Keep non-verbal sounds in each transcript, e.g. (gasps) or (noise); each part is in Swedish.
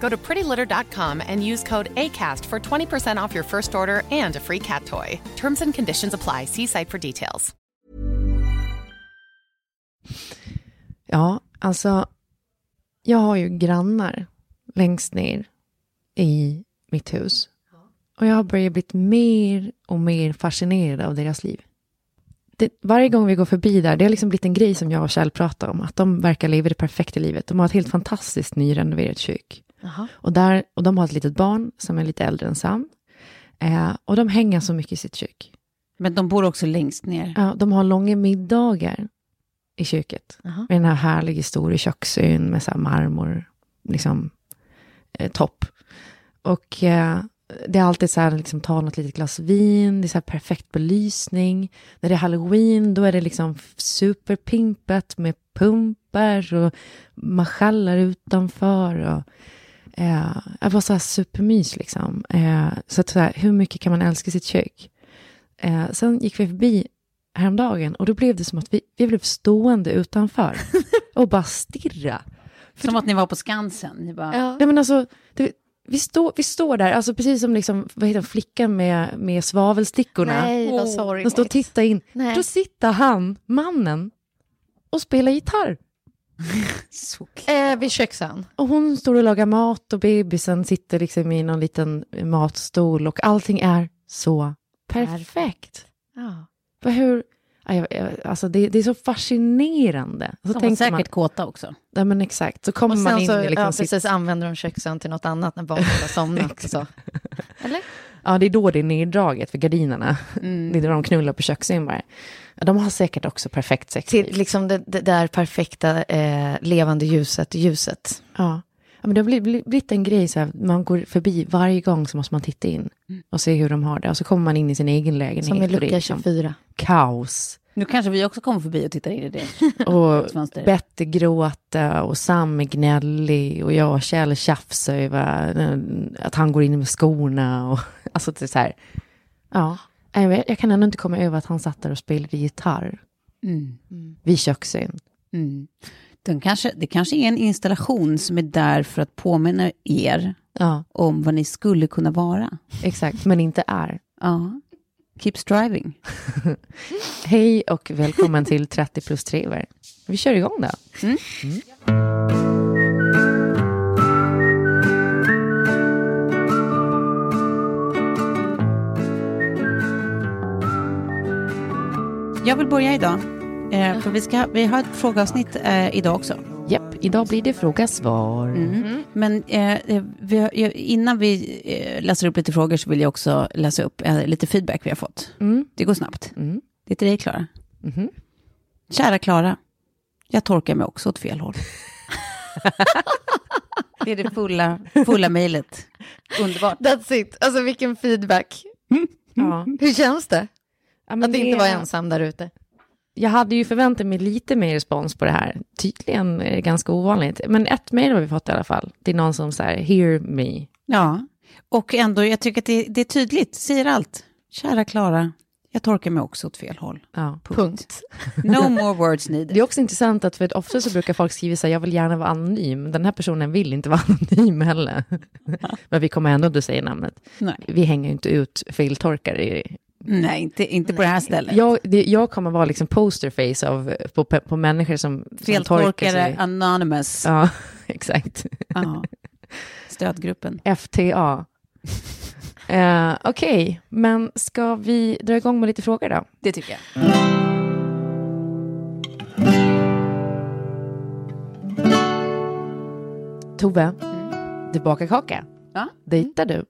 Go to prettylitter.com and use code ACAST for 20% off your first order and a free cat toy. Terms and conditions apply. See site for details. Ja, alltså, jag har ju grannar längst ner i mitt hus. Och jag har börjat bli mer och mer fascinerad av deras liv. Det, varje gång vi går förbi där, det har liksom blivit en grej som jag och Kjell pratar om, att de verkar leva det perfekta livet. De har ett helt fantastiskt nyrenoverat kök. Och, där, och de har ett litet barn som är lite äldre än Sam. Eh, och de hänger så mycket i sitt kök. Men de bor också längst ner. Ja, de har långa middagar i köket. Aha. Med den här härliga stora köksön med så marmor, liksom, eh, topp. Och eh, det är alltid så här, liksom, ta något litet glas vin, det är så här perfekt belysning. När det är halloween, då är det liksom superpimpet med pumpar och marschallar utanför. Och, eh, det var så här supermys liksom. Eh, så, att, så här, hur mycket kan man älska sitt kök? Eh, sen gick vi förbi häromdagen och då blev det som att vi, vi blev stående utanför (laughs) och bara stirra. Som att ni var på Skansen. Ni bara, Nej, men alltså, det, vi, står, vi står där, alltså precis som liksom, vad heter flickan med, med svavelstickorna. Nej, vad sorgligt. De står och tittar in. Nej. Då sitter han, mannen, och spelar gitarr. (laughs) Eh, vid köksön. Och hon står och lagar mat och bebisen sitter liksom i någon liten matstol och allting är så perfekt. Ja. Hur, ja, jag- alltså det, det är så fascinerande. Så de var säkert man, kåta också. ja men exakt, så kommer Och man in så i liksom ja, sitt, precis, använder de köksön till något annat när barnen har somnat. (laughs) så. Eller? ja det är då det är neddraget för gardinerna. Mm. Det är då de knullar på köksön bara. De har säkert också perfekt sex. Till liksom det, det där perfekta eh, levande ljuset, ljuset. Ja. ja, men det har blivit, en grej så här, man går förbi varje gång så måste man titta in och se hur de har det. Och så kommer man in i sin egen lägenhet. Som i lucka liksom 24. Kaos. Nu kanske vi också kommer förbi och tittar in i det. (laughs) Och. Bette gråta och Sam är gnällig och jag och Kjell tjafsar över att han går in med skorna. Och, (laughs) alltså det är så här, ja. Jag, kan ändå inte komma över att han satt där och spelade gitarr Mm. vid köksön. Mm. Den kanske, det kanske är en installation som är där för att påminna er Ja, om vad ni skulle kunna vara. exakt, men inte är. Ja. Keep striving. (laughs) Hej och välkommen till 30 plus 3 Vi kör igång då. Jag vill börja idag. Eh, för vi, ska, vi har ett frågeavsnitt eh, idag också. Japp, idag blir det fråga-svar. Mm. Men eh, eh, vi har, eh, innan vi eh, läser upp lite frågor så vill jag också läsa upp eh, lite feedback vi har fått. Mm. Det går snabbt. Mm. Det är till dig, Klara. Mhm. Kära Klara, jag torkar mig också åt fel håll. (laughs) det är det fulla, fulla mejlet. Underbart. That's it. Alltså vilken feedback. Ja. Hur känns det? Ja, men Att det inte vara ensam där ute. Jag hade ju förväntat mig lite mer respons på det här. Tydligen är det ganska ovanligt. Men ett mejl har vi fått i alla fall. Det är någon som säger, hear me. Ja, Och ändå, jag tycker att det, det är tydligt, säger allt. Kära Klara, jag torkar mig också åt fel håll. Ja. Punkt. No more words needed. (laughs) Det är också intressant att för ofta så brukar folk skriva så här, jag vill gärna vara anonym. Den här personen vill inte vara (laughs) anonym heller. (laughs) Men vi kommer ändå att säga namnet. Nej, Vi hänger ju inte ut feltorkare. i- Nej inte, inte på det här stället. Jag, det, jag kommer vara liksom posterface av, på, på människor som, som torkar Feltorkare sig. Anonymous. Ja, (laughs) exakt. Ja. Stödgruppen. FTA. Eh, Okej, men ska vi dra igång med lite frågor då? Det tycker jag. Tove, du bakar kaka. Ja. Dejtar du?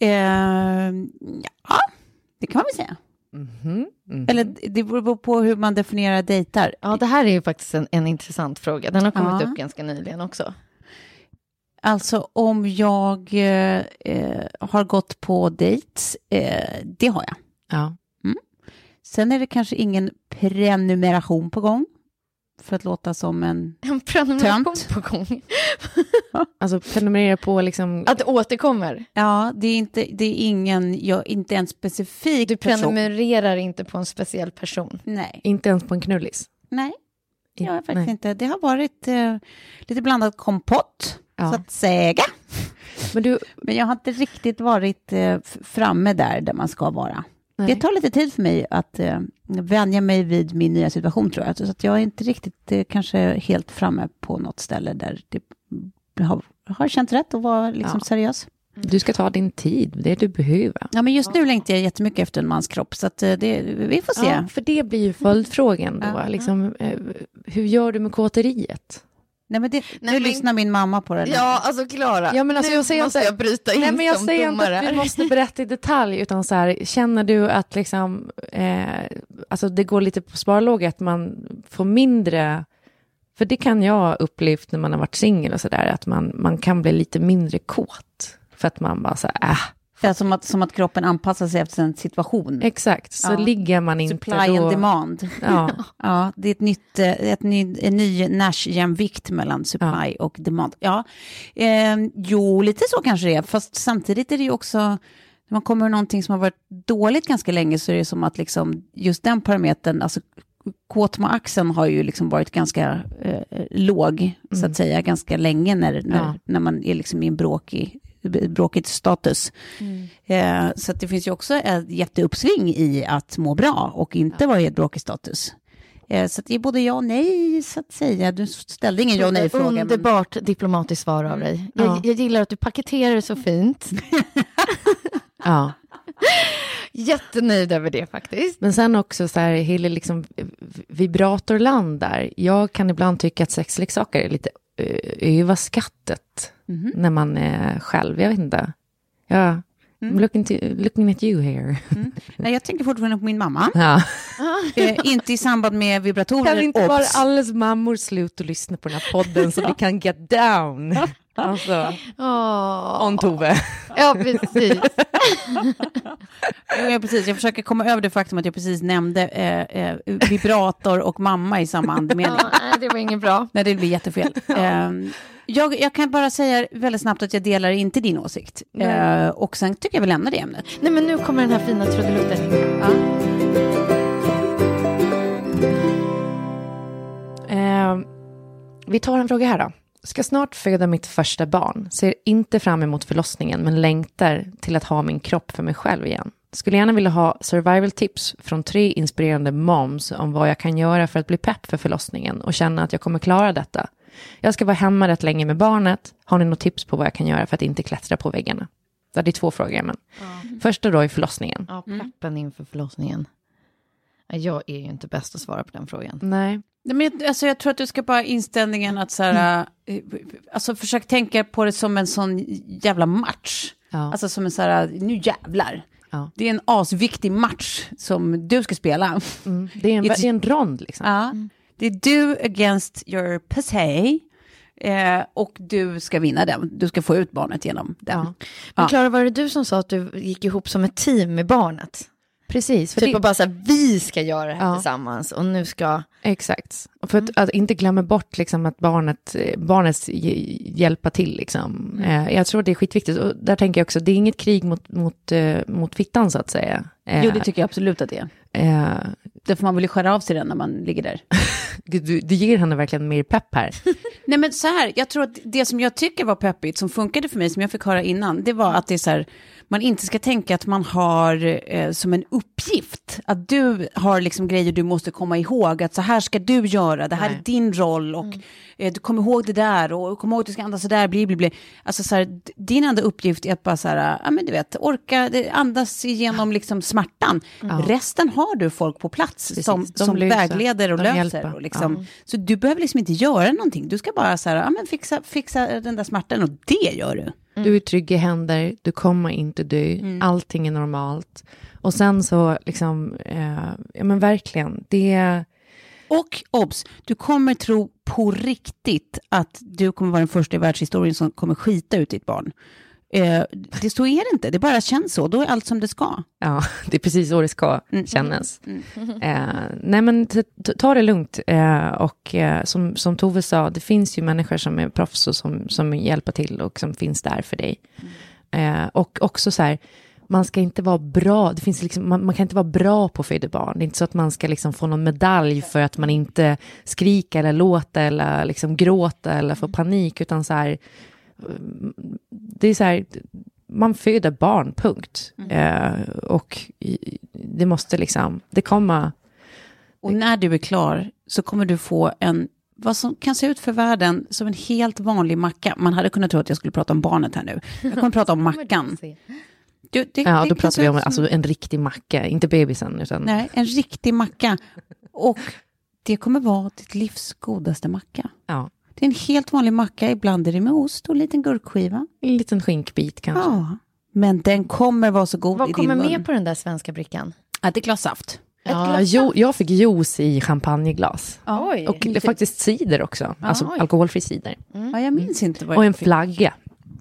Eh, ja, det kan man väl säga. Mhm, mhm. Eller det beror på hur man definierar dejtar. Ja, det här är ju faktiskt en, en intressant fråga. Den har kommit Ja. upp ganska nyligen också. Alltså om jag eh, eh, har gått på dejts, eh, det har jag. Ja. Sen är det kanske ingen prenumeration på gång. För att låta som en... (laughs) En prenumeration Tönt. på gång. (laughs) Alltså prenumerera på liksom... Att det återkommer. Ja, det är inte, det är ingen, jag, inte en specifik Du person. prenumererar inte på en speciell person. Nej, Inte ens på en knullis? nej, det har jag faktiskt Nej. inte. Det har varit eh, lite blandad kompott, Ja. så att säga. Men du, (laughs) Men jag har inte riktigt varit eh, framme där, där man ska vara. Nej. Det tar lite tid för mig att eh, vänja mig vid min nya situation, tror jag. Så att jag är inte riktigt eh, kanske helt framme på något ställe där det har, har känt rätt att vara liksom Ja. seriös. du ska ta din tid, det du behöver. Ja, men just nu längtar jag jättemycket efter en mans kropp, så eh, det, vi får se. Ja, för det blir ju följdfrågan då. Liksom, eh, hur gör du med kåteriet? Nej, men det, Nej, nu men- lyssnar min mamma på det. där. Ja, alltså Klara. Ja, men alltså, nu jag säger måste inte- jag bryta in Nej, men jag som säger inte domare att vi måste berätta i detalj, utan så här, känner du att liksom, eh, alltså det går lite på sparlåga, att man får mindre, för det kan jag ha upplevt när man har varit singel och sådär, att man, man kan bli lite mindre kåt, för att man bara så här, äh, Ja, som, att, som att kroppen anpassar sig efter en situation. exakt, så Ja. ligger man inte Supply då... and demand. Ja, (laughs) Ja, det är ett nytt, eh, ett ny, en ny Nash-jämvikt mellan supply och demand. Ja, eh, jo, lite så kanske det är, fast samtidigt är det ju också, när man kommer med någonting som har varit dåligt ganska länge så är det som att liksom, just den parametern, alltså kåt med axeln har ju liksom varit ganska eh, låg, så att säga, ganska länge när, när, Ja. när man är liksom i en bråkig, bråkig status. Eh, så att det finns ju också ett jätteuppsving i att må bra och inte vara i ett bråkig status. Eh, så att det är både ja och nej, så att säga. Du ställde ingen ja och nej-fråga. men- Underbart diplomatiskt svar av dig. Jag, Ja. jag gillar att du paketerar det så fint. (laughs) ja. Jättenöjd över det faktiskt. Men sen också så här, hela liksom vibratorland där. Jag kan ibland tycka att sexleksaker är lite eh, överskattat Mhm. när man är själv. Jag vet inte. Ja, I'm looking, to, looking at you here. Nej, jag tänker fortfarande på min mamma. Ja. Eh, inte i samband med vibratorer. Kan inte bara obs. alles mammor sluta lyssna på den här podden så (laughs) vi kan get down? Alltså, Åh. on Tove. Ja, precis. (laughs) Ja, precis. Jag försöker komma över det faktum att jag precis nämnde eh, eh, vibrator och mamma i samma andemening. Ja, nej, det var inget bra. Nej, det blir jättefel. Eh, jag, jag kan bara säga väldigt snabbt att jag delar inte din åsikt. Eh, och sen tycker jag vi lämnar det ämnet. Nej, men nu kommer den här fina trudelutten. Ja. Eh, vi tar en fråga här då. Ska snart föda mitt första barn. Ser inte fram emot förlossningen men längtar till att ha min kropp för mig själv igen. Skulle gärna vilja ha survival tips från tre inspirerande moms om vad jag kan göra för att bli pepp för förlossningen och känna att jag kommer klara detta. Jag ska vara hemma rätt länge med barnet. Har ni något tips på vad jag kan göra för att inte klättra på väggarna? Det är två frågor, men första då är förlossningen. Ja, peppen inför förlossningen. Ja, Jag är ju inte bäst att svara på den frågan. Nej. Men jag, alltså, jag tror att du ska bara inställningen att så här, eh, alltså försök tänka på det som en sån jävla match. Ja. Alltså som en så här, nu jävlar. Ja. Det är en asviktig match som du ska spela. Mm. Det, är en, det är en rond liksom. Ja. Det är du against your pussy. Eh, och du ska vinna den. Du ska få ut barnet genom den. Ja. Men. Klara, var det du som sa att du gick ihop som ett team med barnet? Precis. För Typ det, bara så här, vi ska göra det här Ja. tillsammans och nu ska... Exakt. Och För att, att inte glömma bort liksom, att barnet, barnet hj- hjälpa till. Liksom. Eh, jag tror det är skitviktigt. Och där tänker jag också, det är inget krig mot, mot, eh, mot fittan så att säga. Eh, Jo, det tycker jag absolut att det är. eh, Därför man vill ju skära av sig den när man ligger där. (laughs) Du, du ger henne verkligen mer pepp här. (laughs) Nej men så här, jag tror att det som jag tycker var peppigt, som funkade för mig, som jag fick höra innan, det var att det är så här, man inte ska tänka att man har eh, som en uppgift, att du har liksom grejer du måste komma ihåg, att så här ska du göra, det här Nej. är din roll och eh, du kommer ihåg det där och kom ihåg att du ska andas så där, bli, bli, bli. Alltså så här, din enda uppgift är att bara så här, ja men du vet, orka det- andas igenom liksom smärtan. Resten har du folk på plats Precis, som, som löser, vägleder och de löser. hjälper. Och liksom, Så du behöver liksom inte göra någonting, du ska bara så här, ja, men fixa, fixa den där smärtan och det gör du. Du är trygg i händer, du kommer inte dö, allting är normalt. Och sen så, liksom, eh, ja men verkligen, det... Och obs, du kommer tro på riktigt att du kommer vara den första i världshistorien som kommer skita ut ditt barn. Eh, det så är det inte, det bara känns så, då är allt som det ska. Ja, (laughs) det är precis så det ska kännas. Eh, nej men ta det lugnt. Eh, och eh, som, som Tove sa, det finns ju människor som är proffs och som, som hjälper till och som finns där för dig. Eh, och också så här, man ska inte vara bra, det finns liksom, man, man kan inte vara bra på att föda barn. Det är inte så att man ska liksom få någon medalj för att man inte skriker eller låter eller liksom gråta eller får panik, utan så här, det är så här, man föder barn, punkt. Eh, och det måste liksom, det kommer, Och när du är klar så kommer du få en, vad som kan se ut för världen som en helt vanlig macka. Man hade kunnat tro att jag skulle prata om barnet här nu. Jag kommer prata om (laughs) mackan. Du, det, ja det då pratar vi om som- alltså, en riktig macka, inte bebisen utan, Nej, en riktig macka. Och det kommer vara ditt livs godaste macka. ja, Det är en helt vanlig macka, ibland är det med ost och en liten gurkskiva. en liten skinkbit kanske. Ja, men den kommer vara så god i Vad din kommer mun. med på den där svenska brickan? Att det är glas saft. Ja, jo, jag fick juice i champagneglas. Oj. Och det är faktiskt cider också, alltså oj. alkoholfri cider. Ja, jag minns inte vad Och jag en fick. flagga.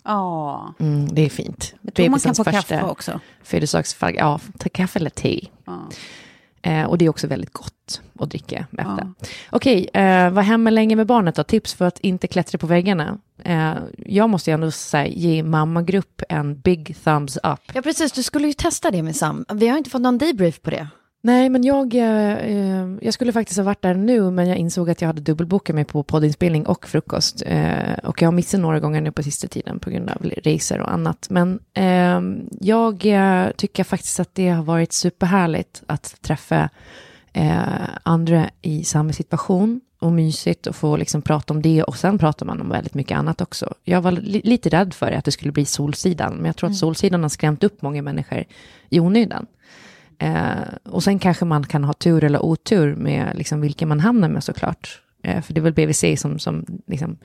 Ja, Mm, det är fint. jag tror man kan få kaffe också. födelsedagsflagga. Ja, ta kaffe eller te. Ja. Eh, och det är också väldigt gott att dricka efter. Okej, eh, var hemma länge med barnet då? Tips för att inte klättra på väggarna. Eh, jag måste ju ändå säga, ge mammagrupp en big thumbs up. Ja, precis. Du skulle ju testa det med Sam. Vi har inte fått någon debrief på det. Nej, men jag, eh, eh, jag skulle faktiskt ha varit där nu, men jag insåg att jag hade dubbelbokat mig på poddinspelning och frukost. Eh, och jag har missat några gånger nu på sista tiden på grund av resor och annat. Men eh, jag tycker faktiskt att det har varit superhärligt att träffa eh, andra i samma situation och mysigt och få liksom prata om det och sen pratar man om väldigt mycket annat också. Jag var li- lite rädd för att det skulle bli Solsidan, men jag tror att Solsidan har skrämt upp många människor i onödan. Eh, och sen kanske man kan ha tur eller otur med liksom vilka man hamnar med såklart. Eh, för det är väl BVC som, som liksom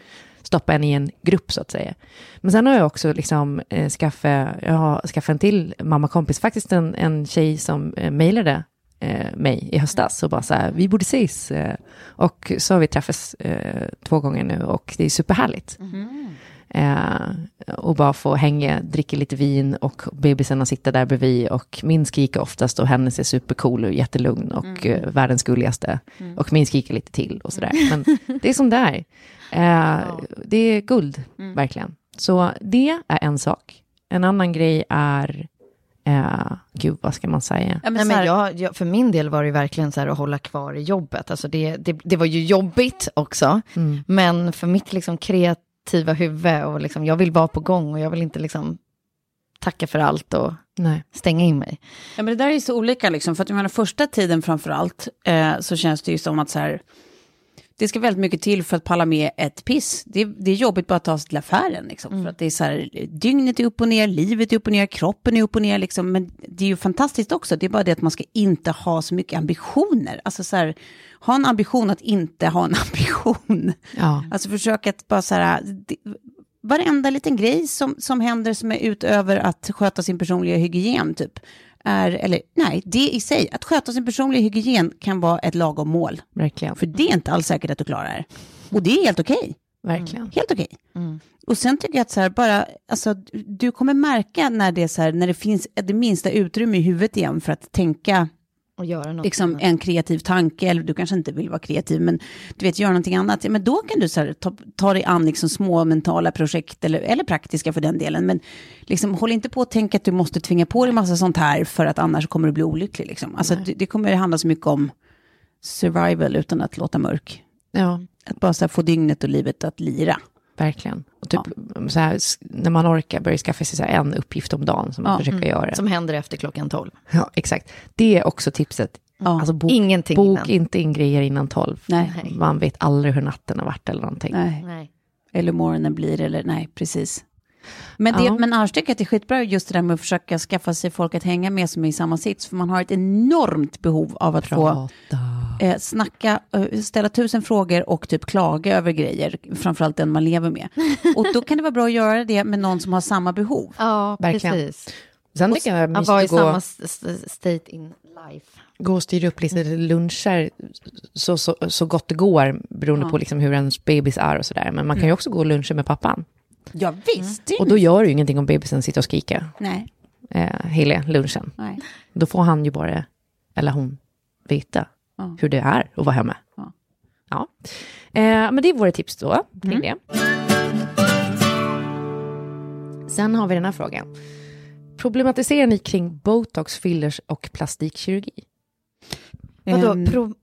stoppar en i en grupp så att säga. Men sen har jag också liksom eh, skaffat, jag har skaffat en till mammakompis, faktiskt en, en tjej som eh, mejlade eh, mig i höstas och bara så här, vi borde ses. Eh, och så har vi träffats eh, två gånger nu och det är superhärligt. Eh, och bara få hänga, dricka lite vin och bebisarna sitter där bredvid och min skriker oftast och hennes är supercool och jättelugn och eh, världens gulligaste. Och min skriker lite till och sådär. Men (laughs) det är som det är. Eh, Det är guld, verkligen. Så det är en sak. En annan grej är, eh, gud vad ska man säga? Ja, men Nej, men jag, jag, för min del var det ju verkligen så här att hålla kvar i jobbet. Alltså det, det, det var ju jobbigt också. Mm. Men för mitt liksom kreativa huvud och liksom, jag vill vara på gång och jag vill inte liksom tacka för allt och Nej. stänga in mig. Ja, men det där är ju så olika, liksom, för att jag menar, första tiden framför allt eh, så känns det ju som att så här, det ska väldigt mycket till för att palla med ett piss. Det, det är jobbigt bara att ta sig till affären, liksom, för att det är så här, dygnet är upp och ner, livet är upp och ner, kroppen är upp och ner, liksom, men det är ju fantastiskt också, det är bara det att man ska inte ha så mycket ambitioner. Alltså så här, ha en ambition att inte ha en (laughs) ambition. Ja. Alltså försök att bara så här, det, varenda liten grej som, som händer som är utöver att sköta sin personliga hygien typ, är, eller nej, det i sig, att sköta sin personliga hygien kan vara ett lagom mål. Verkligen. För det är inte alls säkert att du klarar det. Och det är helt okej. Verkligen. Helt okej. Och sen tycker jag att så här, bara, alltså, du kommer märka när det, är så här, när det finns det minsta utrymme i huvudet igen för att tänka Och göra något liksom, annat. en kreativ tanke, eller du kanske inte vill vara kreativ, men du vet, göra någonting annat. Men då kan du så här, ta, ta dig an liksom, små mentala projekt, eller, eller praktiska för den delen. Men liksom, håll inte på att tänka att du måste tvinga på dig massa sånt här, för att annars kommer du bli olycklig. Liksom. Alltså, det, det kommer handla så mycket om survival utan att låta mörk. Ja, Att bara få dygnet och livet att lira. Verkligen. Och typ, så här, när man orkar börja skaffa sig så här en uppgift om dagen som man Ja. försöker göra. Som händer efter klockan tolv. Ja, exakt. Det är också tipset. Ja. Alltså, bok, Ingenting bok innan. inte in grejer innan tolv. Nej. Man vet aldrig hur natten har varit eller någonting. Nej. Nej. Eller morgonen blir, eller nej, precis. Men, det, Ja. men annars tycker jag att det är skitbra just det där med att försöka skaffa sig folk att hänga med som är i samma sits. För man har ett enormt behov av att få Prata. Eh, snacka, eh, ställa tusen frågor och typ klaga över grejer, framförallt den man lever med. Och då kan det vara bra att göra det med någon som har samma behov. Ja, Verkligen. precis. Sen tycker jag Att vara i gå, samma state in life. gå och styra upp lite luncher så, så, så gott det går, beroende på liksom hur ens bebis är och sådär. Men man kan ju också gå och luncha med pappan. Ja visst. det är Och då gör det ju ingenting om bebisen sitter och skriker Nej, eh, hela lunchen. nej. Då får han ju bara, eller hon, veta Ja. hur det är att vara hemma. Ja. Ja. Eh, men det är våra tips då, kring det. Sen har vi den här frågan. Problematiserar ni kring botox, fillers och plastikkirurgi? Vadå, Ehm, pro-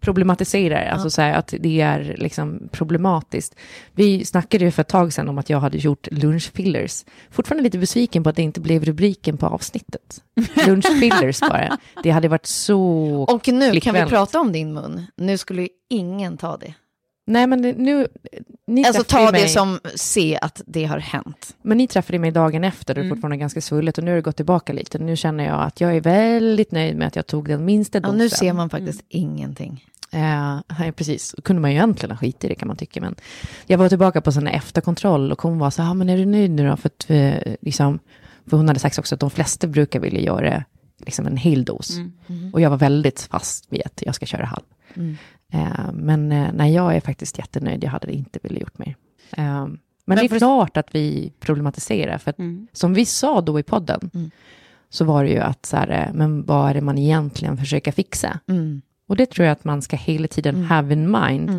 Problematiserar, alltså så här att det är liksom problematiskt. Vi snackade ju för ett tag sedan om att jag hade gjort lunchfillers. Fortfarande lite besviken på att det inte blev rubriken på avsnittet. (laughs) Lunchfillers bara. Det hade varit så och nu kan vi klickvänligt. prata om din mun. Nu skulle ju ingen ta det. Nej, men det- nu... Ni Alltså ta mig, det som se att det har hänt. Men ni träffade mig dagen efter, Mm. det är fortfarande ganska svullet och nu har det gått tillbaka lite. Nu känner jag att jag är väldigt nöjd med att jag tog den minsta Ja, dosen. nu ser man faktiskt ingenting. Eh, nej, precis, Då kunde man ju egentligen ha skit i det kan man tycka. Men jag var tillbaka på sån efterkontroll och hon var så här, ah, men är du nöjd nu då? För, att, eh, liksom, för hon hade sagt också att de flesta brukar vilja göra liksom en hel dos. Och jag var väldigt fast vid att jag ska köra halv. Eh, men eh, nej, jag är faktiskt jättenöjd. Jag hade inte velat gjort mer. Eh, men det är för- klart att vi problematiserar. För att, som vi sa då i podden, så var det ju att så här, eh, men vad är det man egentligen försöker fixa? Mm. Och det tror jag att man ska hela tiden have in mind.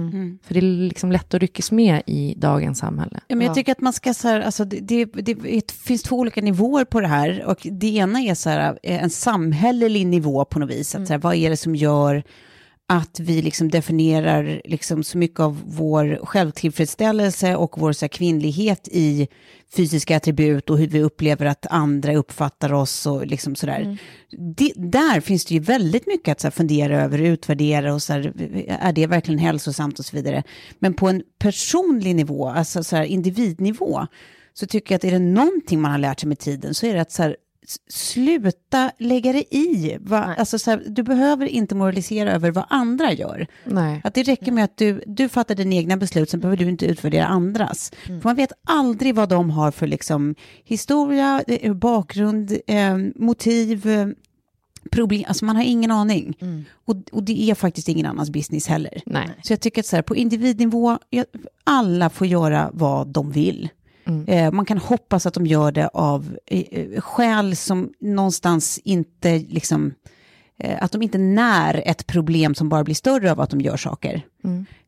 För det är liksom lätt att ryckas med i dagens samhälle. Ja, men jag tycker att man ska så här, alltså det, det, det finns två olika nivåer på det här. Och det ena är så här, eh, en samhällelig nivå på något vis. Att så här, vad är det som gör att vi liksom definierar liksom så mycket av vår självtillfredsställelse och vår så här, kvinnlighet i fysiska attribut och hur vi upplever att andra uppfattar oss och liksom sådär. Det, där finns det ju väldigt mycket att så här, fundera över, utvärdera och så här, är det verkligen hälsosamt och så vidare. Men på en personlig nivå, alltså så individnivå, så tycker jag att är det någonting man har lärt sig med tiden så är det att så sluta lägga dig i. Va? Alltså, så här, du behöver inte moralisera över vad andra gör. Nej. Att det räcker med att du, du fattar dina egna beslut, sen behöver du inte utvärdera andras. För man vet aldrig vad de har för liksom, historia, eh, bakgrund, eh, motiv, eh, problem. Alltså man har ingen aning. Och, och det är faktiskt ingen annans business heller. Nej. Så jag tycker att så här, på individnivå, ja, alla får göra vad de vill. Eh, man kan hoppas att de gör det av eh, eh, skäl som någonstans inte liksom, att de inte när ett problem som bara blir större av att de gör saker.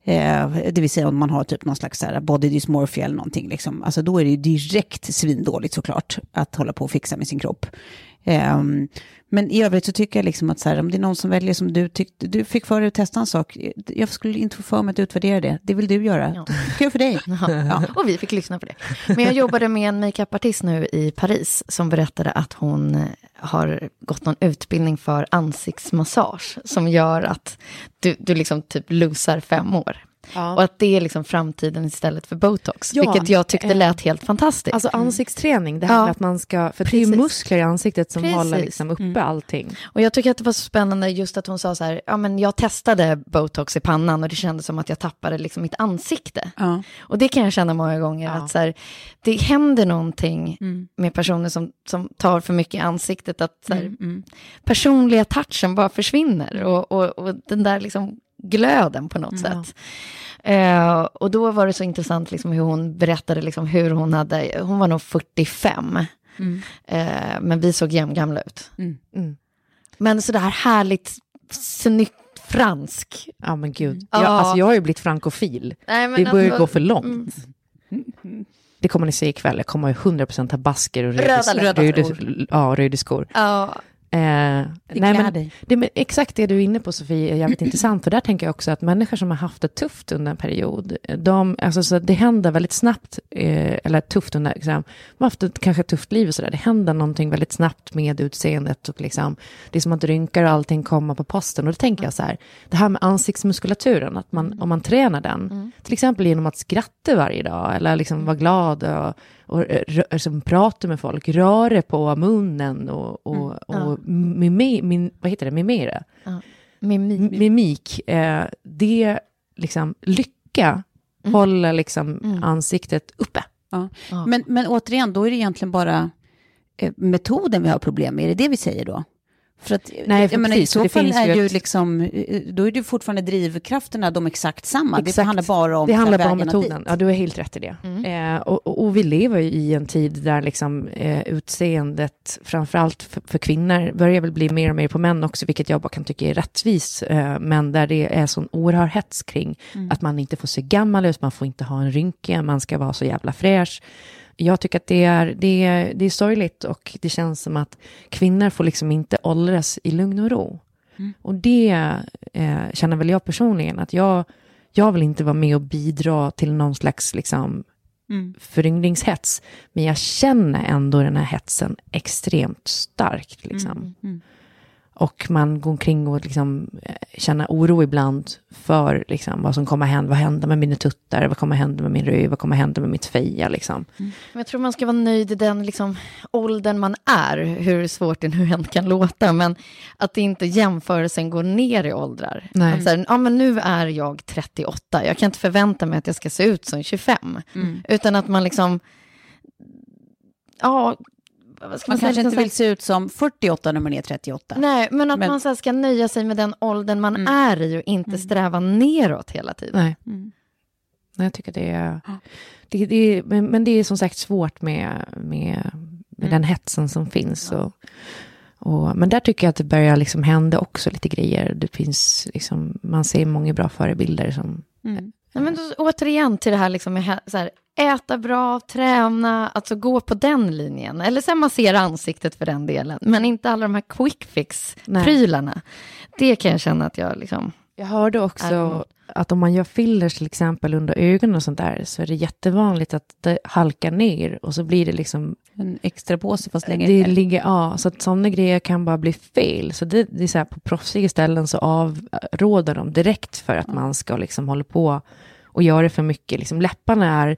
Eh, det vill säga om man har typ någon slags här body dysmorphia eller någonting, liksom. alltså då är det ju direkt svindåligt såklart att hålla på och fixa med sin kropp. Ehm, men i övrigt så tycker jag liksom att så här, om det är någon som väljer som du tyckte, du fick för dig att testa en sak, jag skulle inte få för mig att utvärdera det, det vill du göra. Ja. (laughs) Kul för dig. (laughs) Ja. Och vi fick lyssna på det. Men jag jobbade med en makeupartist nu i Paris som berättade att hon har gått någon utbildning för ansiktsmassage som gör att du, du liksom typ losar fem år. Och att det är liksom framtiden istället för botox, Ja, vilket jag tyckte eh, lät helt fantastiskt. Alltså ansiktsträning, det här Ja. med att man ska, för det är ju Precis. muskler i ansiktet som Precis. håller liksom uppe allting. Och jag tycker att det var så spännande just att hon sa så här, ja men jag testade botox i pannan och det kändes som att jag tappade liksom mitt ansikte. Ja. Och det kan jag känna många gånger, Ja. att så här, det händer någonting Mm. med personer som, som tar för mycket i ansiktet, att så här, Mm, mm. personliga touchen bara försvinner och, och, och den där liksom glöden på något Ja. sätt. Eh, och då var det så intressant liksom hur hon berättade liksom hur hon hade, hon var nog 45, Mm. eh, men vi såg jämngamla ut. Mm. Mm. Men så det här härligt, snyggt fransk. Ja men gud. Ja. Jag, alltså, jag har ju blivit frankofil. Nej, men Det börjar ju alltså- gå för långt. Det kommer ni se ikväll. Jag kommer ju 100% ha basker och Röda röda, röda röda, skor. ja, röda skor. Ja, Eh, Det nej, men, dig. det, men exakt det du är inne på Sofie är jävligt (clears throat) intressant. För där tänker jag också att människor som har haft det tufft under en period, de, alltså, så det händer väldigt snabbt, eh, eller tufft under, liksom, man har haft ett kanske tufft liv och sådär, det händer någonting väldigt snabbt med utseendet och liksom, det är som att rynkar och allting kommer på posten. Och då tänker jag så här, det här med ansiktsmuskulaturen, att man, om man tränar den, till exempel genom att skratta varje dag, eller liksom vara glad och, och rö- liksom prata med folk, röra på munnen och, och, och mime, min, vad heter det, mimera, mimik. mimik, eh, det liksom lycka håller liksom ansiktet uppe. Ja. Ja. Men, men återigen, då är det egentligen bara eh, metoden vi har problem med. Är det det vi säger då? För att, Nej, för jag menar, I så det fall finns är ju ett- liksom, eh, då är det fortfarande drivkrafterna de exakt samma. Det Exakt. handlar bara om Det handlar bara om metoden. dit. Ja, du har helt rätt i det. Eh, och, och, och vi lever ju i en tid där liksom, eh, utseendet, framförallt för, för kvinnor, börjar väl bli mer och mer på män också, vilket jag bara kan tycka är rättvis. Eh, men där det är sån oerhörd hets kring att man inte får se gammal ut, man får inte ha en rynka, man ska vara så jävla fräsch. Jag tycker att det är, det, är, det är sorgligt och det känns som att kvinnor får liksom inte åldras i lugn och ro. Och det eh, känner väl jag personligen att jag, jag vill inte vara med och bidra till någon slags liksom, Mm. föryngringshets. Men jag känner ändå den här hetsen extremt starkt. Liksom. Mm. Och man går omkring och liksom, eh, känner oro ibland för liksom, vad som kommer hända. Vad händer med mina tuttar? Vad kommer hända med min röv? Vad kommer hända med mitt feja? Liksom. Men jag tror man ska vara nöjd i den liksom, åldern man är, hur svårt det nu än kan låta, men att inte jämförelsen går ner i åldrar. Nej. Att så här, ja, men nu är jag 38, jag kan inte förvänta mig att jag ska se ut som 25, Mm. utan att man liksom, ja, man, Man kanske inte vill se ut som 48 när man är 38. Nej, men att Men- man så här ska nöja sig med den åldern man Mm. är i och inte sträva neråt hela tiden. Nej. Mm. Nej, jag tycker det är... Det, det är men, men det är som sagt svårt med, med, med den hetsen som finns. Och, och, men där tycker jag att det börjar liksom hända också lite grejer. Det finns liksom, man ser många bra förebilder som... Mm. Nej, men då, återigen till det här, liksom med här, äta bra, träna, alltså gå på den linjen. Eller sen man ser ansiktet för den delen, men inte alla de här quick fix-prylarna. Det kan jag känna att jag liksom... Jag hörde också det- att om man gör fillers till exempel under ögonen och sånt där så är det jättevanligt att det halkar ner och så blir det liksom En extra påse fast längre det ligger, ja, så att sådana grejer kan bara bli fel. Så det, det är så här, på proffsiga ställen så avråder de direkt för att man ska liksom hålla på och göra för mycket. Liksom läpparna är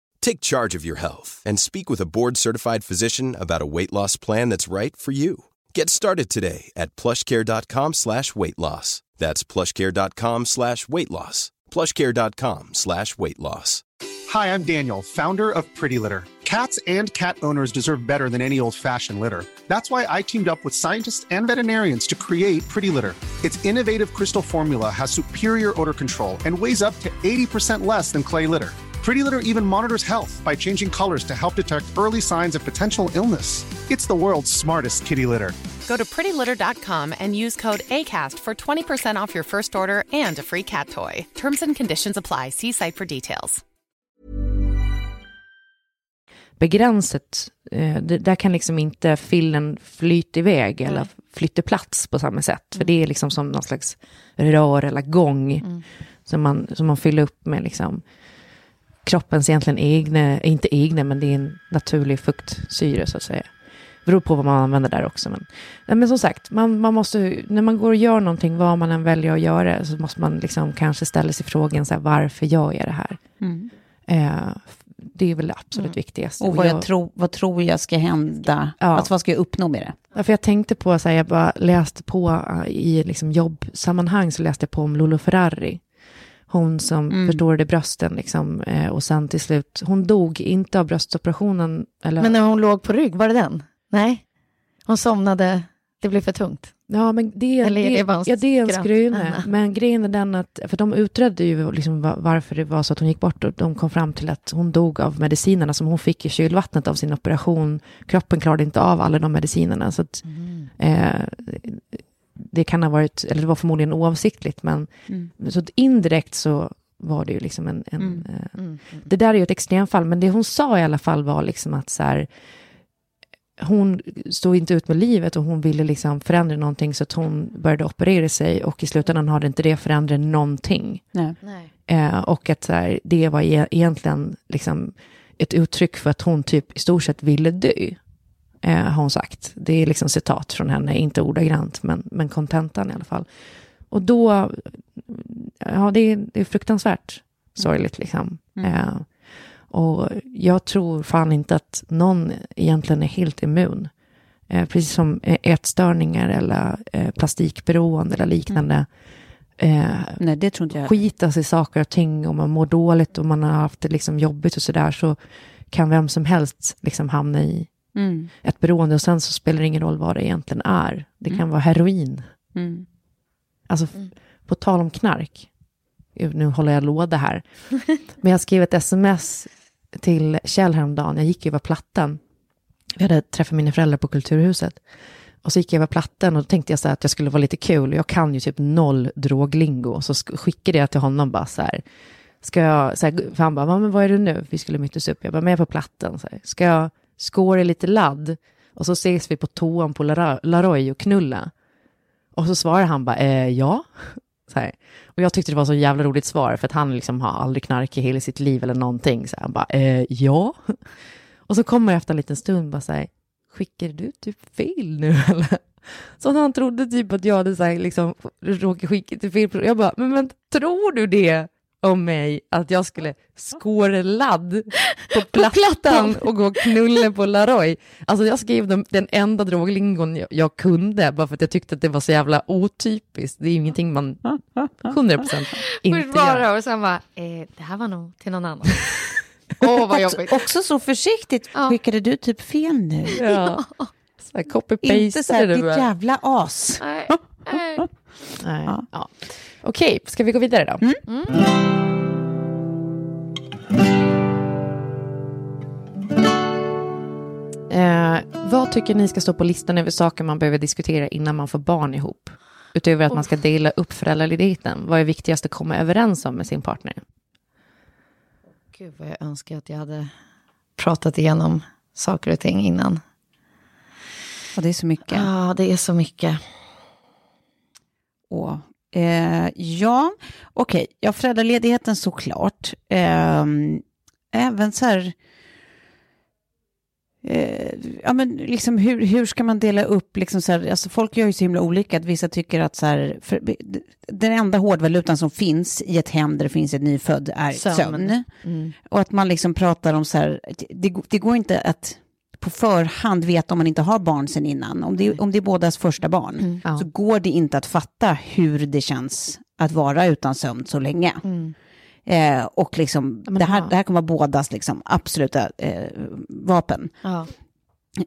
Take charge of your health and speak with a board-certified physician about a weight loss plan that's right for you. Get started today at plushcare.com slash weight loss. That's plushcare.com slash weight loss. plushcare.com slash weight loss. Hi, I'm Daniel, founder of Pretty Litter. Cats and cat owners deserve better than any old fashioned litter. That's why I teamed up with scientists and veterinarians to create Pretty Litter. Its innovative crystal formula has superior odor control and weighs up to 80% less than clay litter. Pretty Litter even monitors health by changing colors to help detect early signs of potential illness. It's the world's smartest kitty litter. Go to prettylitter.com and use code ACAST for 20% off your first order and a free cat toy. Terms and conditions apply. See site for details. begränsat. Eh, där kan liksom inte fillen flyta iväg eller flytta plats på samma sätt. För det är liksom som någon slags rör eller gång som, man, som man fyller upp med liksom kroppens egentligen egna, inte egna, men det är en naturlig fuktsyre så att säga. Det beror på vad man använder där också. Men, men som sagt, man, man måste, när man går och gör någonting, vad man än väljer att göra, så måste man liksom kanske ställa sig frågan, så här, varför gör jag det här? Eh, det är väl det absolut viktigaste. Och vad, jag, jag tror, vad tror jag ska hända? Ja. Alltså vad ska jag uppnå med det? Ja, för jag tänkte på, så här, jag bara läste på uh, i liksom jobbsammanhang, så läste jag på om Lolo Ferrari. Hon som Mm. förstorade brösten, liksom, eh, och sen till slut, hon dog inte av bröstoperationen. Eller, Men när hon låg på rygg, var det den? Nej, hon somnade, det blev för tungt. Ja, men det, är det, det ja, det är en. Anna? Men grejen är den att, för de utredde ju liksom va- varför det var så att hon gick bort och de kom fram till att hon dog av medicinerna som hon fick i kylvattnet av sin operation. Kroppen klarade inte av alla de medicinerna. Så att, eh, det kan ha varit, eller det var förmodligen oavsiktligt, men så att indirekt så var det ju liksom en... en eh, Det där är ju ett extremfall, men det hon sa i alla fall var liksom att så här, hon stod inte ut med livet och hon ville liksom förändra någonting så att hon började operera sig och i slutändan hade inte det förändrat någonting. Nej. Nej. Eh, och att så här, det var e- egentligen liksom ett uttryck för att hon typ i stort sett ville dö. Eh, har hon sagt. Det är liksom citat från henne, inte ordagrant, men, men kontentan i alla fall. Och då, ja det är, det är fruktansvärt sorgligt liksom. Eh, och jag tror fan inte att någon egentligen är helt immun. Eh, precis som eh, ätstörningar eller eh, plastikberoende eller liknande. Eh, Nej, det tror inte jag. skitas i saker och ting och man mår dåligt och man har haft det liksom jobbigt och sådär så kan vem som helst liksom hamna i Mm. ett beroende och sen så spelar det ingen roll vad det egentligen är. Det kan vara heroin. Mm. Alltså f- på tal om knark. Nu håller jag låda här. (laughs) Men jag skrev ett sms till Kjell häromdagen. Jag gick över plattan. Vi hade träffat mina föräldrar på Kulturhuset. Och så gick jag över plattan och då tänkte jag så här att jag skulle vara lite kul. Jag kan ju typ noll droglingo. Så sk- skickade jag till honom bara så här. Ska jag, så här, för han bara, "Va, men vad är du nu? Vi skulle mötas upp. Jag bara, men jag är på plattan. Så här. Ska jag skåra lite ladd? Och så ses vi på toan på Laroy och knulla. Och så svarar han bara, eh, ja. Så här. Och jag tyckte det var så jävla roligt svar, för att han liksom har aldrig knarkat i hela sitt liv eller någonting. Så han bara, eh, ja. Och så kommer jag efter en liten stund bara så här, skickar du typ fel nu (laughs) eller? Så han trodde typ att jag hade så här, liksom, råkat skicka till fel person. Jag bara, men, men tror du det om mig, att jag skulle skåra ladd på (laughs) plattan och gå och knulla på Laroy? Alltså jag skrev den, den enda droglingon jag, jag kunde, bara för att jag tyckte att det var så jävla otypiskt. Det är ingenting man 100% (laughs) inte Först bara gör. och sen bara, eh, det här var nog till någon annan. (laughs) Åh, vad jobbigt. Också så försiktigt Ja. skickade du typ fel nu. Ja. Så här, copy-paste Inte så här, ditt jävla as. Nej, nej. Nej. Ja. Okej, ska vi gå vidare då? Eh, vad tycker ni ska stå på listan över saker man behöver diskutera innan man får barn ihop? Utöver att man ska dela upp föräldraledigheten. Vad är viktigast att komma överens om med sin partner? Gud vad jag önskar att jag hade pratat igenom saker och ting innan. Och det är så mycket. Ja, det är så mycket. Och, eh, ja, okej. Ja, föräldraledigheten såklart. Eh, även så här... Eh, ja, men liksom hur, hur ska man dela upp, liksom så här, alltså folk gör ju så himla olika, att vissa tycker att så här, för, den enda hårdvalutan som finns i ett hem där det finns ett nyfödd är Sömn. sömn. Mm. Och att man liksom pratar om så här, det, det går inte att på förhand veta om man inte har barn sen innan. Om det, om det är bådas första barn Mm. Ja. så går det inte att fatta hur det känns att vara utan sömn så länge. Mm. Eh, och liksom, det, här, det här kommer vara bådas liksom, absoluta eh, vapen Ja.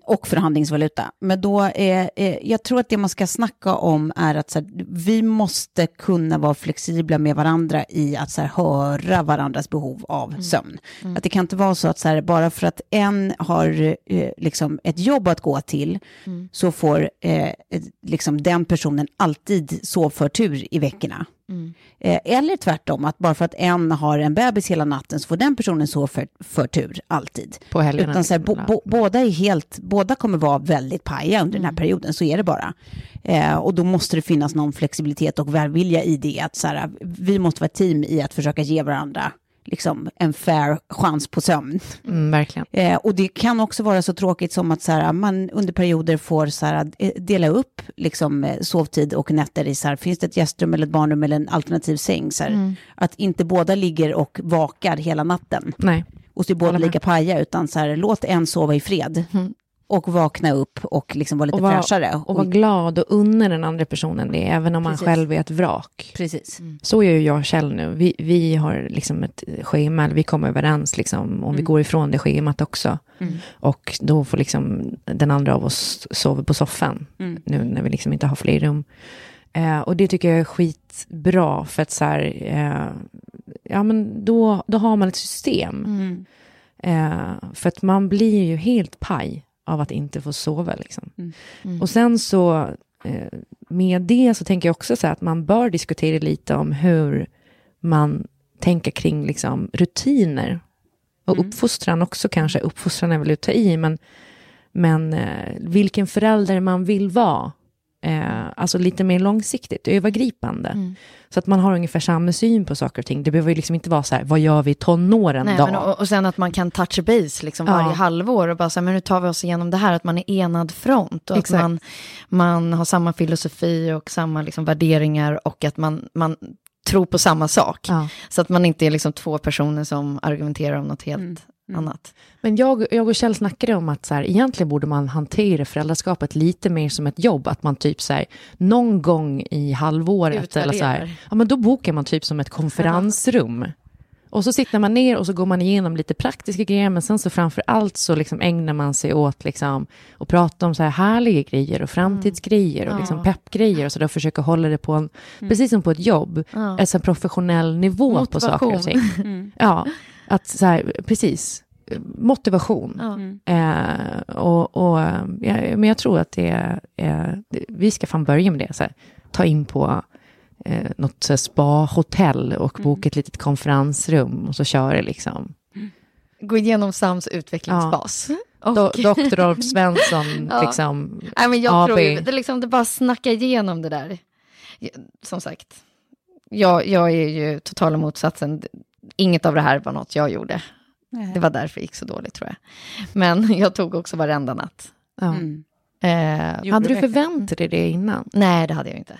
Och förhandlingsvaluta. Men då är, eh, jag tror att det man ska snacka om är att så här, vi måste kunna vara flexibla med varandra i att så här, höra varandras behov av sömn. Att det kan inte vara så att så här, bara för att en har eh, liksom ett jobb att gå till så får eh, liksom den personen alltid sovförtur i veckorna. Eh, eller tvärtom, att bara för att en har en bebis hela natten så får den personen så för, förtur alltid. På helgerna. Utan så här, bo, liksom, bo, båda är helt, båda kommer vara väldigt paja under den här perioden, så är det bara. Eh, och då måste det finnas någon flexibilitet och välvilja i det, att så här, vi måste vara ett team i att försöka ge varandra liksom, en fair chans på sömn. Mm, verkligen. Eh, och det kan också vara så tråkigt som att så här, man under perioder får så här, eh, dela upp liksom, eh, sovtid och nätter i så här, finns det ett gästrum eller ett barnrum eller en alternativ säng. Så här, Att inte båda ligger och vakar hela natten Nej. och så är båda lika paja, utan så här, låt en sova i fred och vakna upp och liksom vara lite Och vara, fräschare. och vara glad och unna den andra personen det, även om man Precis. själv är ett vrak. Precis. Så gör ju jag och Kjell nu. Vi, vi har liksom ett schema, vi kommer överens liksom, om vi går ifrån det schemat också. Och då får liksom den andra av oss sova på soffan, nu när vi liksom inte har fler rum. Eh, och det tycker jag är skitbra, för att så här, eh, ja men då, då har man ett system. Eh, för att man blir ju helt paj av att inte få sova. Liksom. Och sen så, eh, med det så tänker jag också så här att man bör diskutera lite om hur man tänker kring liksom, rutiner. Och uppfostran också kanske, uppfostran är väl att ta i, men, men eh, vilken förälder man vill vara. Eh, alltså lite mer långsiktigt, övergripande. Så att man har ungefär samma syn på saker och ting. Det behöver ju liksom inte vara så här, vad gör vi i tonåren Nej, då? och, och sen att man kan touch base liksom Ja. varje halvår och bara så här, men nu tar vi oss igenom det här, att man är enad front och Exakt. att man, man har samma filosofi och samma liksom värderingar och att man, man tror på samma sak. Ja. Så att man inte är liksom två personer som argumenterar om något helt annat. Men jag, jag och Kjell snackade om att så här, egentligen borde man hantera föräldraskapet lite mer som ett jobb. Att man typ så här, någon gång i halvåret eller så här, ja men då bokar man typ som ett konferensrum. Och så sitter man ner och så går man igenom lite praktiska grejer, men sen så framför allt så liksom ägnar man sig åt liksom att prata om så här härliga grejer och framtidsgrejer och liksom peppgrejer och så där försöka hålla det på en, precis som på ett jobb, alltså en professionell nivå på saker och ting. (laughs) Ja, att så här, precis, motivation. Eh, och, och, ja, men jag tror att det är, eh, vi ska fan börja med det, så här, ta in på eh, något så här spa-hotell och boka ett litet konferensrum och så köra liksom. Gå igenom Sams utvecklingsfas. Och, Do, Dr. Rolf Svensson, (laughs) Ja. liksom, Nej, men jag AB. tror ju, det, är liksom, det bara snacka igenom det där. Ja, Som sagt, jag, jag är ju totala motsatsen. Inget av det här var något jag gjorde. Det var därför det gick så dåligt tror jag. Men (laughs) jag tog också varenda natt. ja. Mm. Eh, Hade du förväntat dig det innan? nej, det hade jag inte.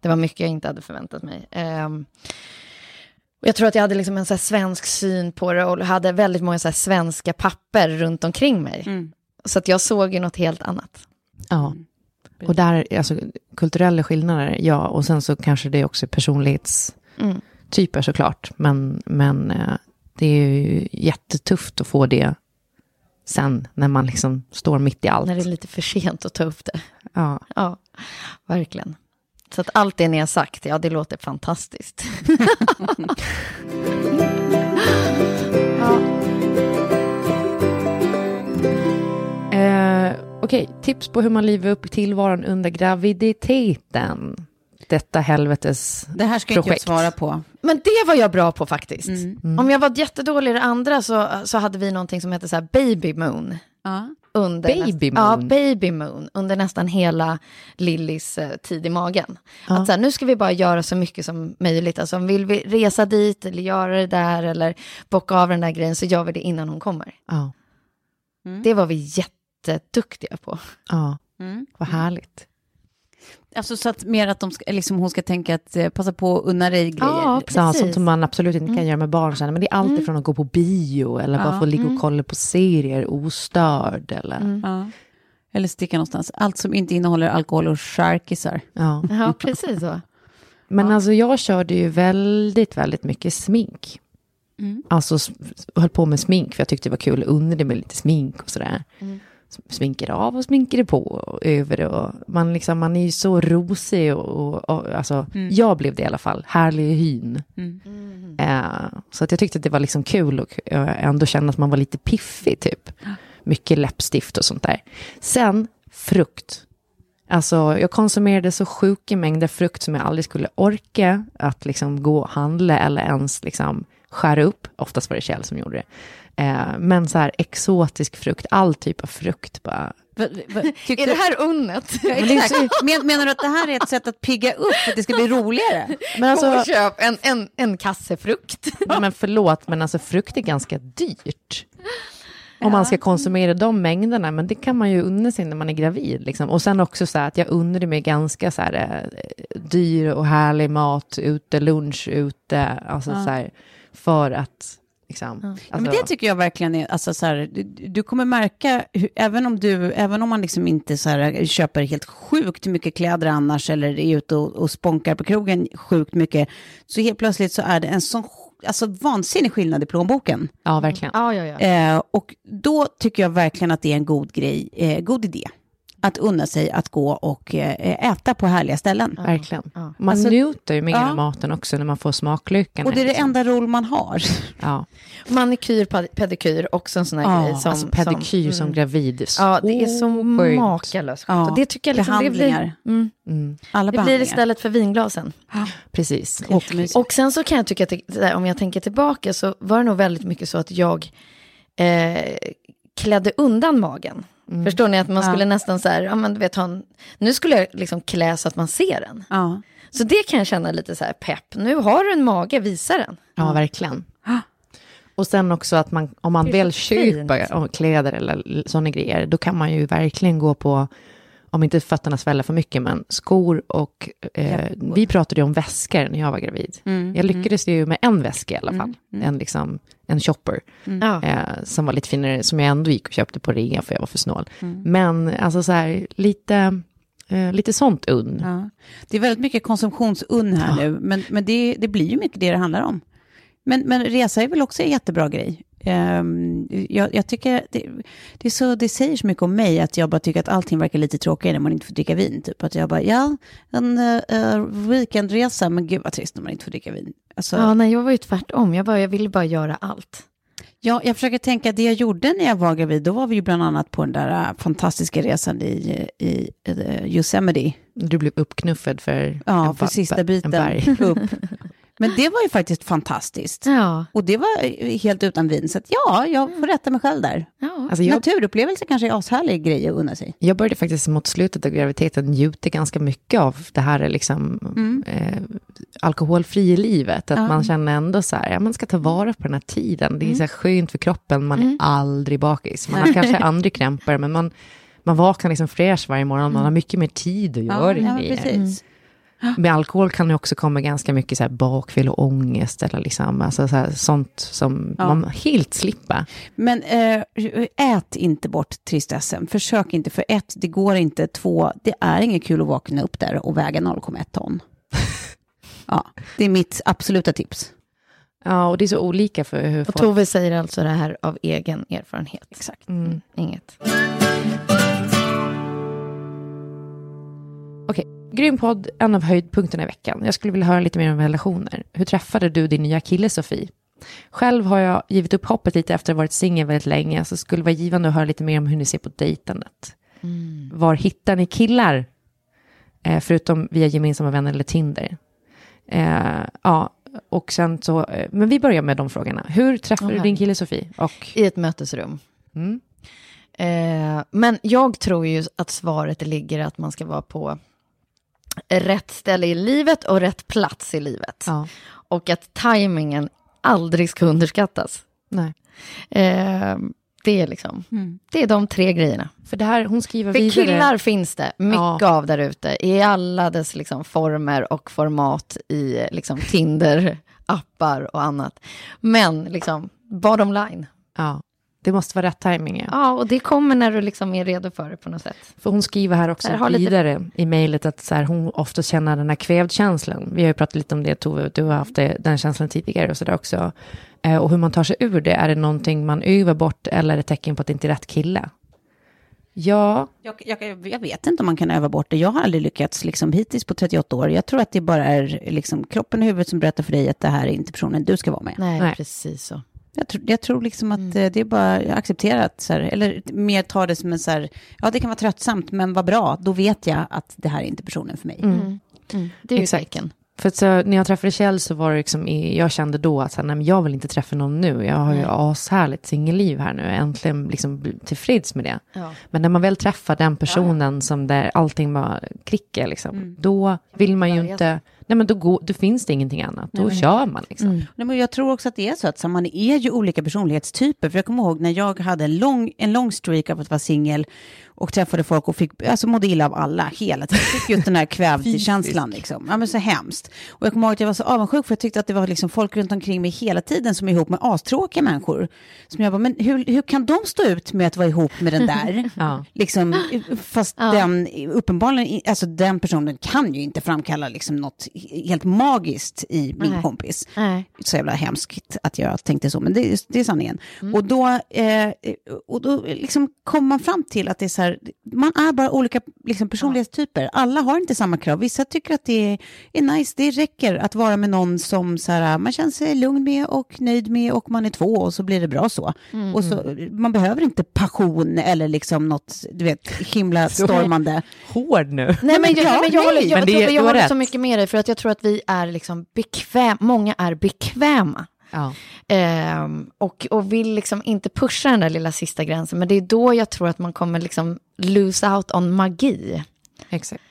Det var mycket jag inte hade förväntat mig. Ehm, och jag tror att jag hade liksom en så här svensk syn på det och hade väldigt många så här svenska papper runt omkring mig. Mm. Så att jag såg ju något helt annat. Ja. Och där, alltså kulturella skillnader, ja, och sen så kanske det är också personlighetstyper Mm. såklart. Men, men eh, det är ju jättetufft att få det sen när man liksom står mitt i allt. När det är lite för sent att ta upp det. Ja. Ja, verkligen. Så att allt det ni har sagt, ja det låter fantastiskt. (laughs) Eh, Okej, tips på hur man livar upp tillvaron under graviditeten. Detta helvetes Det här ska inte jag projekt. svara på. Men det var jag bra på faktiskt. Om jag var jättedålig i det andra så, så hade vi någonting som hette så här baby moon. Ja. Under Baby näst- Ja, moon? baby moon. Under nästan hela Lillis eh, tid i magen. Att så här, nu ska vi bara göra så mycket som möjligt. Alltså, vill vi resa dit eller göra det där eller bocka av den där grejen så gör vi det innan hon kommer. Ja, Det var vi jätteduktiga på. ja. Mm. vad härligt. Alltså så att mer att de ska, liksom hon ska tänka att eh, passa på att unna dig grejer. Ja, Så, sånt Precis. som man absolut inte kan göra med barn sen. Men det är allt ifrån att gå på bio eller bara Ja. få ligga och kolla på serier ostörd. Eller, Ja. Eller sticka någonstans. Allt som inte innehåller alkohol och charkisar. ja. Ja, (laughs) precis så. Men alltså jag körde ju väldigt, väldigt mycket smink. Alltså höll på med smink för jag tyckte det var kul. Unnade mig lite smink och sådär. S- Sminkade av och sminkade på och över och man, liksom, man är ju så rosig och, och, och alltså, jag blev det i alla fall, härlig hyn. Eh, så att jag tyckte att det var liksom kul och jag ändå kände att man var lite piffig typ. Mycket läppstift och sånt där. Sen frukt. Alltså, jag konsumerade så sjuka mängder frukt som jag aldrig skulle orka att liksom gå och handla eller ens liksom skära upp. Oftast var det Kjell som gjorde det. Eh, men så här exotisk frukt, all typ av frukt bara. Va- va- tyckte (laughs) Är det här unnet? (laughs) Men, menar du att det här är ett sätt att pigga upp, att det ska bli roligare? Men Gå och alltså, köp en, en, en kasse frukt. (laughs) nej, men förlåt, men alltså frukt är ganska dyrt. Om man ska konsumera de mängderna, men det kan man ju unna sig när man är gravid. Liksom. Och sen också så här att jag unnar mig ganska så här, eh, dyr och härlig mat ute, lunch ute, alltså så här, för att liksom... Ja, Alltså, men det tycker jag verkligen är, alltså så här, du, du kommer märka, hur, även om du, även om man liksom inte så här, köper helt sjukt mycket kläder annars, eller är ute och, och sponkar på krogen sjukt mycket, så helt plötsligt så är det en sån alltså, vansinnig skillnad i plånboken. Ja, verkligen. Ja, ja, ja. Eh, och då tycker jag verkligen att det är en god grej, eh, god idé. Att unna sig att gå och eh, äta på härliga ställen. Verkligen. Ja. Man Alltså- njuter ju mer Ja. av maten också när man får smaklyckan. Och det är det liksom. enda roll man har. (laughs) Ja. Manikyr, ped- pedikyr, också en sån här Ja, grej som... Alltså pedikyr som, mm. gravid. Ja, det är så sjukt. makalöst. Ja, Och det tycker jag liksom, det blir, behandlingar. mm, Mm, Alla det blir istället för vinglasen. precis. Och. Och sen så kan jag tycka att så om jag tänker tillbaka så var det nog väldigt mycket så att jag eh, klädde undan magen. Förstår ni att man Mm. Ja. skulle nästan så här, ja men du vet ha en, nu skulle jag liksom klä så att man ser den. Ja. Så det kan jag känna lite så här pepp, nu har du en mage, visa den. ja, verkligen. Och sen också att man, om man väl köper kläder eller sådana grejer, då kan man ju verkligen gå på, om inte fötterna sväller för mycket, men skor och, eh, vi pratade ju om väskor när jag var gravid. Mm, Jag lyckades ju med en väska i alla fall, mm. en, liksom, en shopper, Ja. eh, som var lite finare, som jag ändå gick och köpte på rea för jag var för snål. Mm. Men alltså så här, lite, eh, lite sånt unn. Ja. Det är väldigt mycket konsumtionsunn här nu, men, men det, det blir ju mycket det det handlar om. Men, men resa är väl också en jättebra grej. Ehm, jag, jag tycker det, det, är så, det säger så mycket om mig att jag bara tycker att allting verkar lite tråkigare när man inte får dricka vin. Typ att jag bara, ja, en uh, weekendresa, men gud vad trist när man inte får dricka vin. Alltså, Ja, nej, jag var ju tvärtom, jag, bara, jag ville bara göra allt. Ja, jag försöker tänka, det jag gjorde när jag var gravid, då var vi ju bland annat på den där äh, fantastiska resan i, i, i Yosemite. Du blev uppknuffad för, Ja, en för sista en biten berg. upp. (laughs) Men det var ju faktiskt fantastiskt. Ja, Och det var helt utan vin, så att ja, jag får rätta mig själv där. ja. Alltså jag, Naturupplevelse kanske är ashärlig grej att unna sig. jag började faktiskt mot slutet av graviditeten njuta ganska mycket av det här liksom, Mm. eh, alkoholfria livet. Att Ja. man känner ändå så här, ja, man ska ta vara på den här tiden. Det är så här skönt för kroppen, man Mm. är aldrig bakis. Man har kanske andra krämpor, men man, man vaknar liksom fräsch varje morgon. Man har mycket mer tid att göra Mm. ja, grejer. (gasps) Med alkohol kan det också komma ganska mycket så här bakfyll och ångest eller liksom, alltså så här, sånt som Ja. man helt slipper. Men eh, ät inte bort tristessen. Försök inte, för ett, det går inte. Två, det är inget kul att vakna upp där och väga 0,1 ton. (laughs) ja, det är mitt absoluta tips. Ja, och det är så olika för hur Och folk... Tove säger alltså det här av egen erfarenhet. Exakt. Mm. Inget. Okej, grym podd, en av höjdpunkterna i veckan. Jag skulle vilja höra lite mer om relationer. Hur träffade du din nya kille Sofie? Själv har jag givit upp hoppet lite efter att ha varit singel väldigt länge, så skulle vara givande att höra lite mer om hur ni ser på dejtandet. Var hittar ni killar? Eh, förutom via gemensamma vänner eller Tinder. Eh, ja, och sen så, eh, men vi börjar med de frågorna. Hur träffade Okej. du din kille Sofie? Och, I ett mötesrum. mm, Eh, men jag tror ju att svaret ligger att man ska vara på rätt ställe i livet och rätt plats i livet. ja, Och att tajmingen aldrig ska underskattas. nej. Eh, det är liksom, det är de tre grejerna. För det här, hon skriver För vidare. killar finns det mycket Ja. av där ute, i alla dess liksom former och format i liksom Tinder-appar och annat. Men liksom, bottom line. Ja, det måste vara rätt timing. Ja. Ja, och det kommer när du liksom är redo för det på något sätt. För hon skriver här också Där har lite- vidare i mejlet att så här, hon ofta känner den här kvävdkänslan. Vi har ju pratat lite om det, Tove, du har haft det, den känslan tidigare och så där också. Eh, och hur man tar sig ur det, är det någonting man övar bort eller är det tecken på att det inte är rätt kille? Ja, Jag, jag, jag vet inte om man kan öva bort det. Jag har aldrig lyckats liksom, hittills på 38 år. Jag tror att det bara är liksom, kroppen och huvudet som berättar för dig att det här är inte personen du ska vara med. Nej, Nej. precis så. Jag, tror, jag tror liksom att eh, det är bara accepterat, så här, eller mer ta det som en så här, ja det kan vara tröttsamt, men vad bra, då vet jag att det här är inte personen för mig. Mm. Det är ju tecken. För att så, när jag träffade Kjell så var det liksom, jag kände då att så här, nej, men jag vill inte träffa någon nu. Jag har ju ashärligt singelliv här nu. Jag är äntligen liksom tillfreds med det. Ja. Men när man väl träffar den personen som där allting bara klickar, liksom, då vill man ju inte, nej men då, går, då finns det ingenting annat. Då kör man liksom. Nej, men jag tror också att det är så att man är ju olika personlighetstyper. För jag kommer ihåg när jag hade en lång, en lång streak av att vara singel och träffade folk och fick, alltså mådde illa av alla hela tiden. Jag fick just den här (laughs) kvävd-känslan liksom. Ja men så hemskt. Och jag kommer ihåg att jag var så avundsjuk för jag tyckte att det var liksom folk runt omkring mig hela tiden som är ihop med astråkiga människor. Som jag bara, men hur, hur kan de stå ut med att vara ihop med den där? (laughs) Ja. Liksom, (laughs) fast den, uppenbarligen, alltså den personen kan ju inte framkalla liksom något helt magiskt i min Nej. kompis Nej. så jävla hemskt att jag tänkte så, men det, det är sanningen. Och då, eh, och då liksom kom man fram till att det är så här, man är bara olika liksom, personlighetstyper. Alla har inte samma krav. Vissa tycker att det är, är nice, det räcker att vara med någon som så här, man känner sig lugn med och nöjd med och man är två och så blir det bra så. Och så man behöver inte passion eller liksom något, du vet, himla (laughs) stormande. Hård nu. Nej, men, jag, (laughs) ja, men jag, nej. jag, Men det- jag håller så mycket med dig, för att jag tror att vi är liksom bekväm, många är bekväma. Ja. Ehm, och, och vill liksom inte pusha den där lilla sista gränsen. Men det är då jag tror att man kommer liksom lose out on magi. Exakt.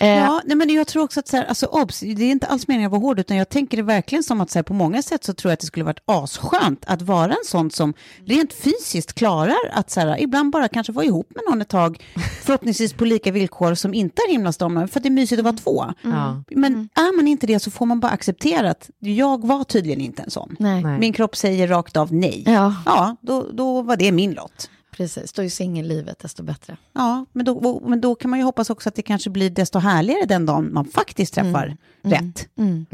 Eh, Ja, nej, men jag tror också att så här, alltså, obs, det är inte alls meningen att vara hård, utan jag tänker det verkligen som att så här, på många sätt så tror jag att det skulle varit asskönt att vara en sån som rent fysiskt klarar att så här, ibland bara kanske vara ihop med någon ett tag, (laughs) förhoppningsvis på lika villkor som inte är himla stormande, för att det är mysigt att vara två. Ja. Men är man inte det så får man bara acceptera att jag var tydligen inte en sån. Nej. Min kropp säger rakt av nej. Ja, Ja, då, då var det min lott. Precis. Då är singellivet desto bättre. Ja, men då, men då kan man ju hoppas också att det kanske blir desto härligare den dagen man faktiskt träffar rätt. Mm.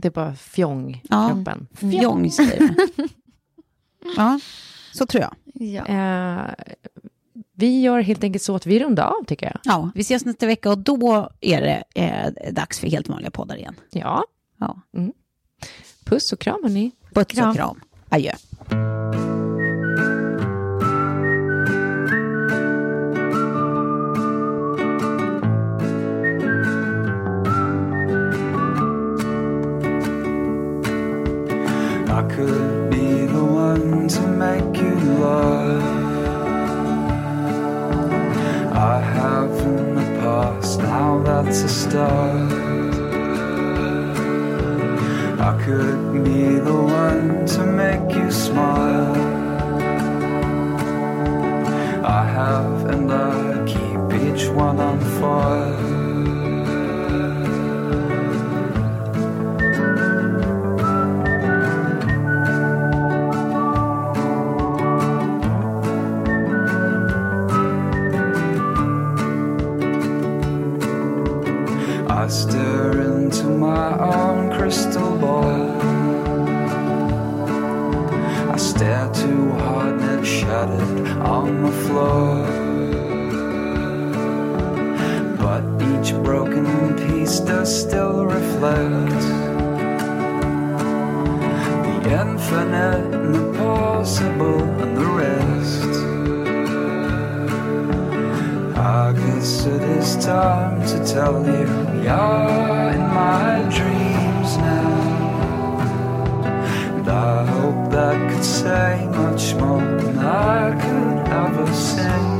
Det är bara fjong, Ja. kroppen. Fjong säger det. (laughs) Ja, så tror jag. Ja. Eh, vi gör helt enkelt så att vi rundar av, tycker jag. Ja, vi ses nästa vecka och då är det eh, dags för helt vanliga poddar igen. Ja. Ja. Puss och kram, hörni. Puss Kram. och kram. Adjö. Now that's a start. I could be the one to make you smile. I have and I keep each one on fire. Say much more than I could ever sing.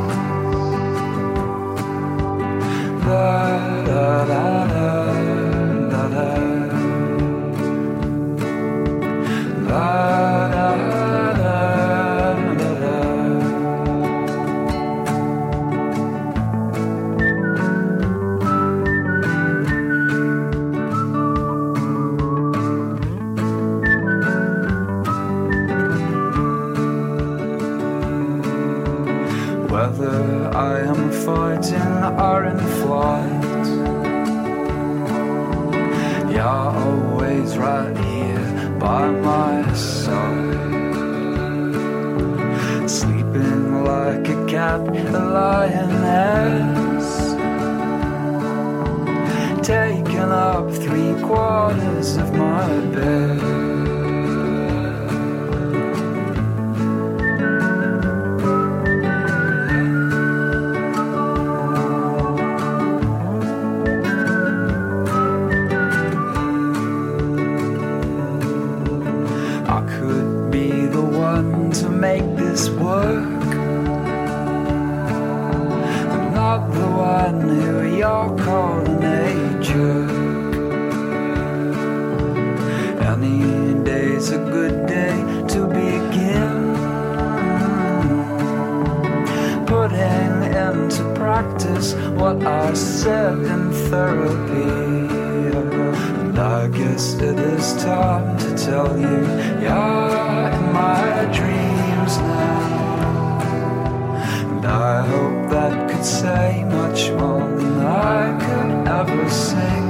Day's a good day to begin. Putting into practice what I said in therapy. And I guess it is time to tell you you're in my dreams now. And I hope that could say much more than I could ever sing.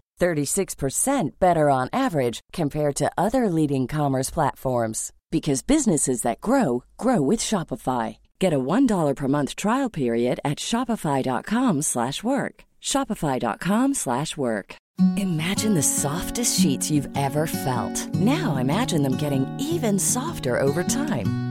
36% better on average compared to other leading commerce platforms because businesses that grow grow with Shopify. Get a $1 per month trial period at shopify.com/work. shopify.com/work. Imagine the softest sheets you've ever felt. Now imagine them getting even softer over time.